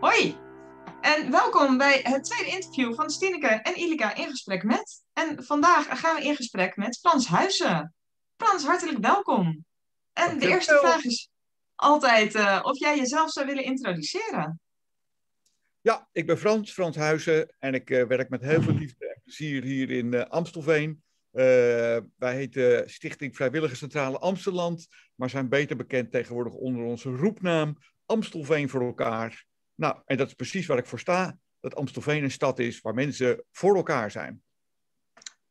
Hoi, en welkom bij het tweede interview van Stineke en Ilika in gesprek met. En vandaag gaan we in gesprek met Frans Huizen. Frans, hartelijk welkom. En de eerste vraag is altijd uh, of jij jezelf zou willen introduceren. Ja, ik ben Frans, Frans Huizen en ik uh, werk met heel veel liefde en plezier hier in uh, Amstelveen. Wij heten Stichting Vrijwilligerscentrale Amsteland, maar zijn beter bekend tegenwoordig onder onze roepnaam Amstelveen voor elkaar. Nou, en dat is precies waar ik voor sta. Dat Amstelveen een stad is waar mensen voor elkaar zijn.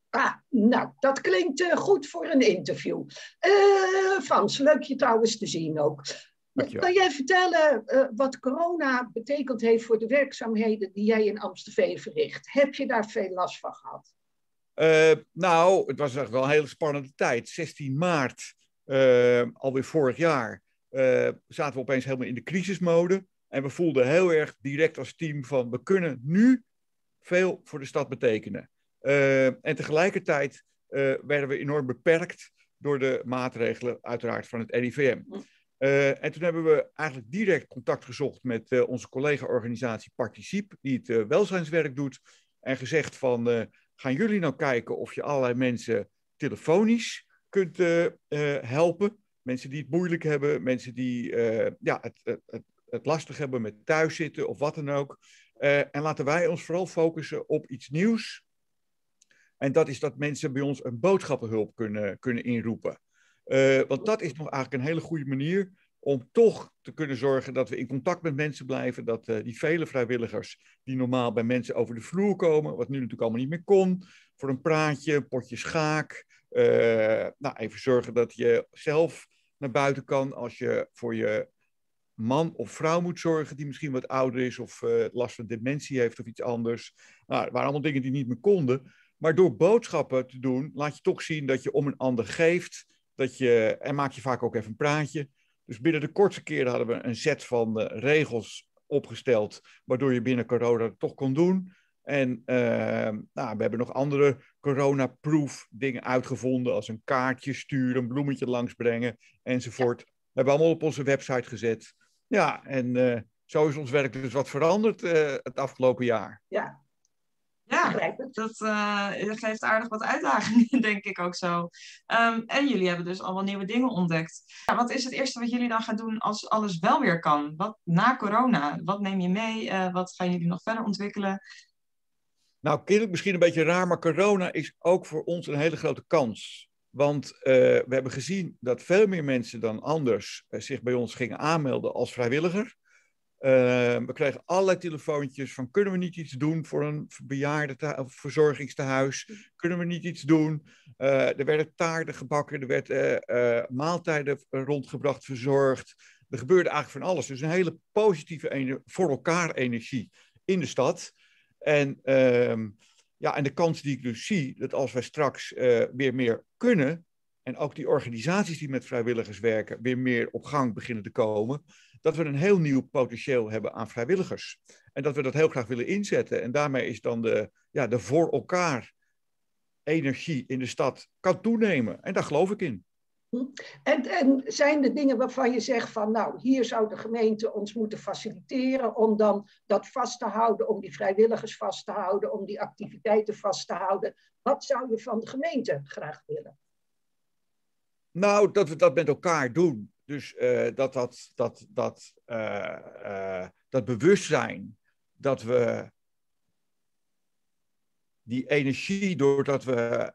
Ah, nou, dat klinkt uh, goed voor een interview. Uh, Frans, leuk je trouwens te zien ook. Dankjewel. Kan jij vertellen uh, wat corona betekend heeft voor de werkzaamheden die jij in Amstelveen verricht? Heb je daar veel last van gehad? Nou, het was echt wel een hele spannende tijd. 16 maart, alweer vorig jaar, zaten we opeens helemaal in de crisismode. En we voelden heel erg direct als team van we kunnen nu veel voor de stad betekenen. En tegelijkertijd werden we enorm beperkt door de maatregelen, uiteraard, van het RIVM. Eh, en toen hebben we eigenlijk direct contact gezocht met onze collega-organisatie Participe, die het welzijnswerk doet. En gezegd van, gaan jullie nou kijken of je allerlei mensen telefonisch kunt helpen? Mensen die het moeilijk hebben, mensen die ja, het, het, het lastig hebben met thuiszitten of wat dan ook. en laten wij ons vooral focussen op iets nieuws en dat is dat mensen bij ons een boodschappenhulp kunnen, kunnen inroepen. Want dat is nog eigenlijk een hele goede manier om toch te kunnen zorgen dat we in contact met mensen blijven. Dat uh, die vele vrijwilligers die normaal bij mensen over de vloer komen, wat nu natuurlijk allemaal niet meer kon, voor een praatje, een potje schaak. Uh, nou, even zorgen dat je zelf naar buiten kan als je voor je man of vrouw moet zorgen die misschien wat ouder is of last van dementie heeft of iets anders. Nou, waren allemaal dingen die niet meer konden. Maar door boodschappen te doen, laat je toch zien dat je om een ander geeft. Dat je, en maak je vaak ook even een praatje. Dus binnen de kortste keren hadden we een set van uh, regels opgesteld, waardoor je binnen corona het toch kon doen. En uh, nou, we hebben nog andere corona-proof dingen uitgevonden, als een kaartje sturen, een bloemetje langsbrengen enzovoort. Ja. We hebben allemaal op onze website gezet. Ja, en uh, zo is ons werk dus wat veranderd het afgelopen jaar. Ja, ja, dat uh, geeft aardig wat uitdagingen, denk ik ook zo. Um, en jullie hebben dus allemaal nieuwe dingen ontdekt. Ja, wat is het eerste wat jullie dan gaan doen als alles wel weer kan? Wat na corona? Wat neem je mee? Uh, wat gaan jullie nog verder ontwikkelen? Nou, klinkt misschien een beetje raar, maar corona is ook voor ons een hele grote kans. Want uh, we hebben gezien dat veel meer mensen dan anders zich bij ons gingen aanmelden als vrijwilliger. Uh, we kregen allerlei telefoontjes van kunnen we niet iets doen voor een bejaarde of verzorgingstehuis? Kunnen we niet iets doen? Uh, er werden taarten gebakken, er werden uh, maaltijden rondgebracht, verzorgd. Er gebeurde eigenlijk van alles. Dus een hele positieve voor elkaar energie in de stad. En, ehm, ja, en de kans die ik dus zie, dat als wij straks weer meer kunnen, en ook die organisaties die met vrijwilligers werken, weer meer op gang beginnen te komen, dat we een heel nieuw potentieel hebben aan vrijwilligers. En dat we dat heel graag willen inzetten. En daarmee is dan de, ja, de voor elkaar energie in de stad kan toenemen. En daar geloof ik in. En, en zijn er dingen waarvan je zegt van nou, hier zou de gemeente ons moeten faciliteren om dan dat vast te houden, om die vrijwilligers vast te houden, om die activiteiten vast te houden. Wat zou je van de gemeente graag willen? Nou, dat we dat met elkaar doen. Dus uh, dat, dat, dat, dat, uh, uh, dat bewustzijn dat we die energie, doordat we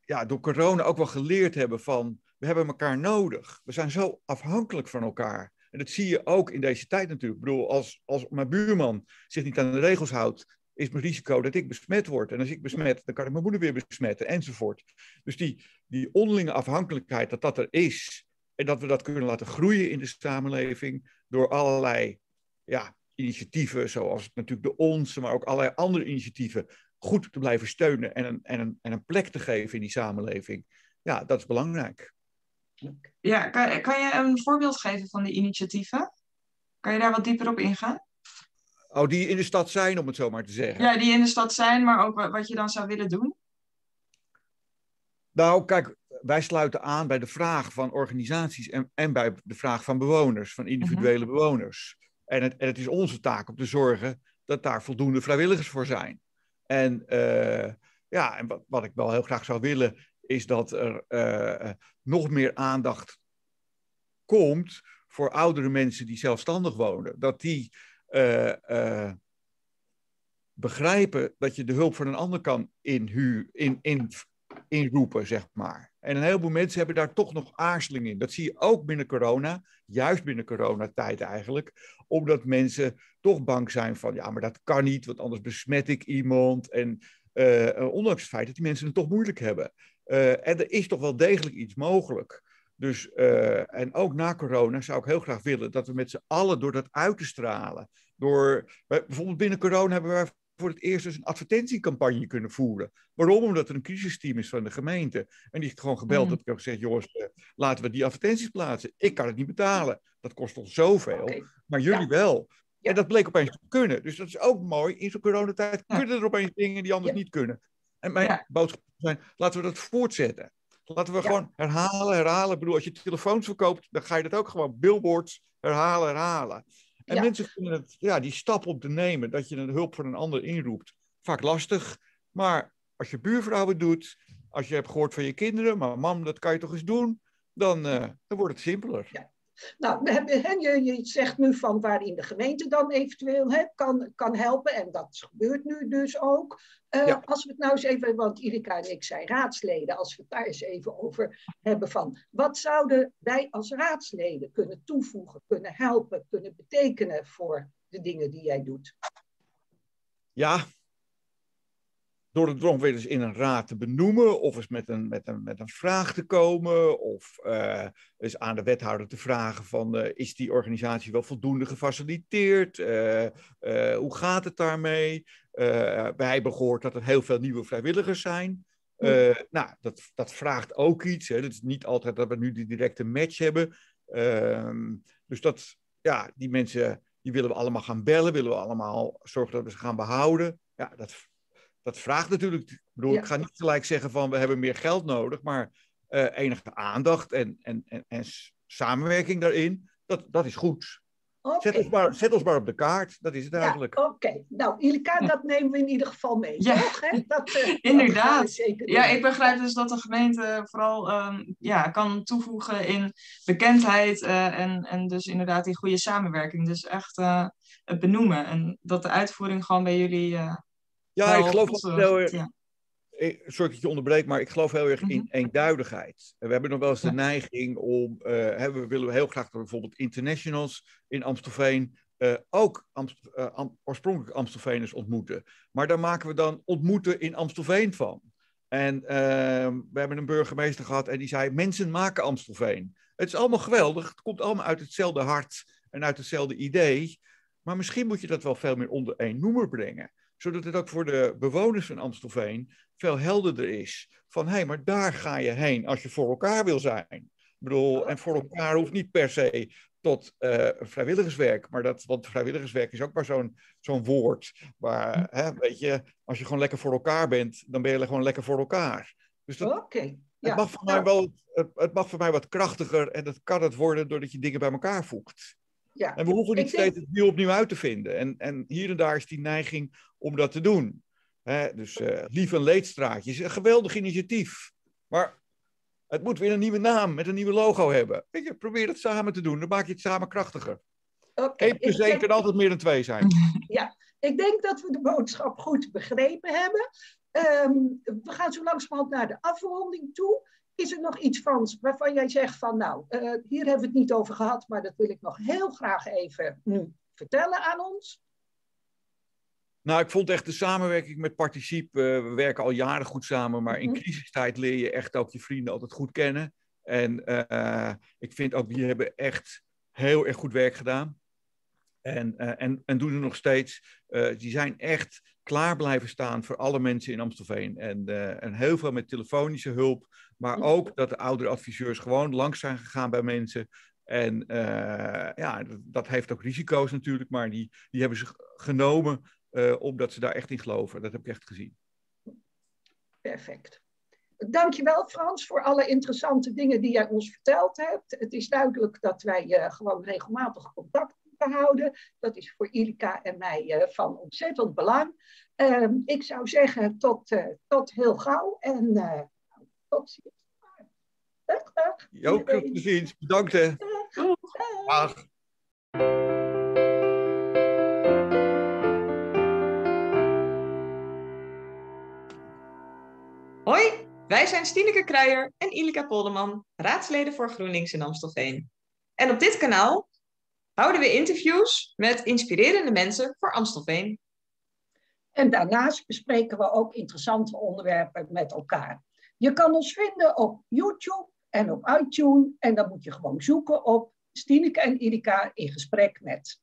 ja, door corona ook wel geleerd hebben van we hebben elkaar nodig. We zijn zo afhankelijk van elkaar. En dat zie je ook in deze tijd natuurlijk. Ik bedoel, als, als mijn buurman zich niet aan de regels houdt, is mijn risico dat ik besmet word. En als ik besmet, dan kan ik mijn moeder weer besmetten, enzovoort. Dus die, die onderlinge afhankelijkheid, dat dat er is, en dat we dat kunnen laten groeien in de samenleving door allerlei ja, initiatieven, zoals natuurlijk de Onze, maar ook allerlei andere initiatieven, goed te blijven steunen en een, en een, en een plek te geven in die samenleving. Ja, dat is belangrijk. Ja, kan, kan je een voorbeeld geven van die initiatieven? Kan je daar wat dieper op ingaan? Oh, die in de stad zijn, om het zo maar te zeggen. Ja, die in de stad zijn, maar ook wat je dan zou willen doen? Nou, kijk, wij sluiten aan bij de vraag van organisaties en, en bij de vraag van bewoners, van individuele mhm. bewoners. En het, en het, is onze taak om te zorgen dat daar voldoende vrijwilligers voor zijn. En uh, ja, en wat, wat, ik wel heel graag zou willen, is dat er uh, nog meer aandacht komt voor oudere mensen die zelfstandig wonen. Dat die uh, begrijpen dat je de hulp van een ander kan inhuur, in, in, inroepen, zeg maar. En een heleboel mensen hebben daar toch nog aarzeling in. Dat zie je ook binnen corona, juist binnen coronatijd eigenlijk, omdat mensen toch bang zijn van, ja, maar dat kan niet, want anders besmet ik iemand. En uh, ondanks het feit dat die mensen het toch moeilijk hebben. Uh, en er is toch wel degelijk iets mogelijk. Dus, en ook na corona zou ik heel graag willen dat we met z'n allen door dat uit te stralen. Door, bijvoorbeeld binnen corona hebben we voor het eerst dus een advertentiecampagne kunnen voeren. Waarom? Omdat er een crisisteam is van de gemeente. En die heeft gewoon gebeld. Mm. Dat ik heb gezegd, jongens, uh, laten we die advertenties plaatsen. Ik kan het niet betalen. Dat kost ons zoveel. Maar jullie wel. En dat bleek opeens te kunnen. Dus dat is ook mooi. In zo'n coronatijd ja. kunnen er opeens dingen die anders niet kunnen. En mijn boodschap zijn, laten we dat voortzetten. Laten we gewoon herhalen, herhalen. Ik bedoel, als je telefoons verkoopt, dan ga je dat ook gewoon billboards herhalen, herhalen. En mensen vinden het, ja, die stap op te nemen, dat je een hulp van een ander inroept, vaak lastig. Maar als je buurvrouw doet, als je hebt gehoord van je kinderen, maar mam, dat kan je toch eens doen, dan, uh, dan wordt het simpeler. Ja. Nou, je, je zegt nu van waarin de gemeente dan eventueel hè, kan, kan helpen. En dat gebeurt nu dus ook. Uh, Als we het nou eens even, want Irika en ik zijn raadsleden, als we het daar eens even over hebben van wat zouden wij als raadsleden kunnen toevoegen, kunnen helpen, kunnen betekenen voor de dingen die jij doet? Ja, door weer eens in een raad te benoemen, of eens met een, met een, met een vraag te komen, of uh, eens aan de wethouder te vragen van uh, is die organisatie wel voldoende gefaciliteerd? Uh, hoe gaat het daarmee? wij hebben gehoord dat er heel veel nieuwe vrijwilligers zijn. nou, dat, dat vraagt ook iets. Het is niet altijd dat we nu die directe match hebben. Ehm, dus dat, ja, die mensen, die willen we allemaal gaan bellen, willen we allemaal zorgen dat we ze gaan behouden. Ja, dat dat vraagt natuurlijk. Ik bedoel, ik ga niet gelijk zeggen van we hebben meer geld nodig, maar uh, enige aandacht en, en, en, en, samenwerking daarin, dat, dat is goed. Zet, ons maar, zet ons maar op de kaart, dat is het eigenlijk. Oké, nou Ilika, dat nemen we in ieder geval mee. Ja, toch, hè? Dat, uh, inderdaad. zeker ja, ik begrijp dus dat de gemeente vooral um, ja, kan toevoegen in bekendheid uh, en, en dus inderdaad die goede samenwerking. Dus echt het benoemen en dat de uitvoering gewoon bij jullie ja, ik geloof dat heel erg. Ja. Sorry dat je onderbreekt, maar ik geloof heel erg in mhm. eenduidigheid. We hebben nog wel eens de neiging om, uh, we willen heel graag dat bijvoorbeeld internationals in Amstelveen uh, ook Amst uh, Am oorspronkelijk Amstelveeners ontmoeten. Maar daar maken we dan ontmoeten in Amstelveen van. En ehm, we hebben een burgemeester gehad en die zei: Mensen maken Amstelveen. Het is allemaal geweldig, het komt allemaal uit hetzelfde hart en uit hetzelfde idee. Maar misschien moet je dat wel veel meer onder één noemer brengen zodat het ook voor de bewoners van Amstelveen veel helderder is. Van hé, hey, maar daar ga je heen als je voor elkaar wil zijn. Ik bedoel, en voor elkaar hoeft niet per se tot uh, vrijwilligerswerk. Maar dat, want vrijwilligerswerk is ook maar zo'n zo'n woord. Waar, hè, weet je, als je gewoon lekker voor elkaar bent, dan ben je gewoon lekker voor elkaar. Dus dat, okay. ja. het, mag voor mij wel, het, het, mag voor mij wat krachtiger en dat kan het worden doordat je dingen bij elkaar voegt. Ja. En we hoeven niet steeds het wiel opnieuw uit te vinden. En, en hier en daar is die neiging om dat te doen. dus uh, Lief en Leedstraatje is een geweldig initiatief. Maar het moet weer een nieuwe naam met een nieuwe logo hebben. Weet je, probeer het samen te doen. Dan maak je het samen krachtiger. Okay, 1 plus 1 kan altijd meer dan 2 zijn. Ja, ik denk dat we de boodschap goed begrepen hebben. Um, we gaan zo langzamerhand naar de afronding toe. Is er nog iets, Frans, waarvan jij zegt van nou, uh, hier hebben we het niet over gehad, maar dat wil ik nog heel graag even nu vertellen aan ons? Nou, ik vond echt de samenwerking met Participe, uh, we werken al jaren goed samen, maar in mhm. crisistijd leer je echt ook je vrienden altijd goed kennen. En uh, ik vind ook, die hebben echt heel erg goed werk gedaan. En, en, en doen er nog steeds. die zijn echt klaar blijven staan voor alle mensen in Amstelveen. En, en heel veel met telefonische hulp. Maar ook dat de oudere adviseurs gewoon langs zijn gegaan bij mensen. En ja, dat, heeft ook risico's natuurlijk, maar die, die hebben ze genomen uh, omdat ze daar echt in geloven. Dat heb ik echt gezien. Perfect. dankjewel Frans voor alle interessante dingen die jij ons verteld hebt. Het is duidelijk dat wij uh, gewoon regelmatig contact moeten houden. Dat is voor Ilika en mij uh, van ontzettend belang. Uh, ik zou zeggen tot, tot heel gauw en tot ziens. Dag, dag. Jo, tot ziens. Bedankt hè. Dag. dag. Hoi, wij zijn Stineke Kruijer en Ilika Polderman, raadsleden voor GroenLinks in Amstelveen. En op dit kanaal houden we interviews met inspirerende mensen voor Amstelveen. En daarnaast bespreken we ook interessante onderwerpen met elkaar. Je kan ons vinden op YouTube en op iTunes. En dan moet je gewoon zoeken op Stineke en Ilika in gesprek met.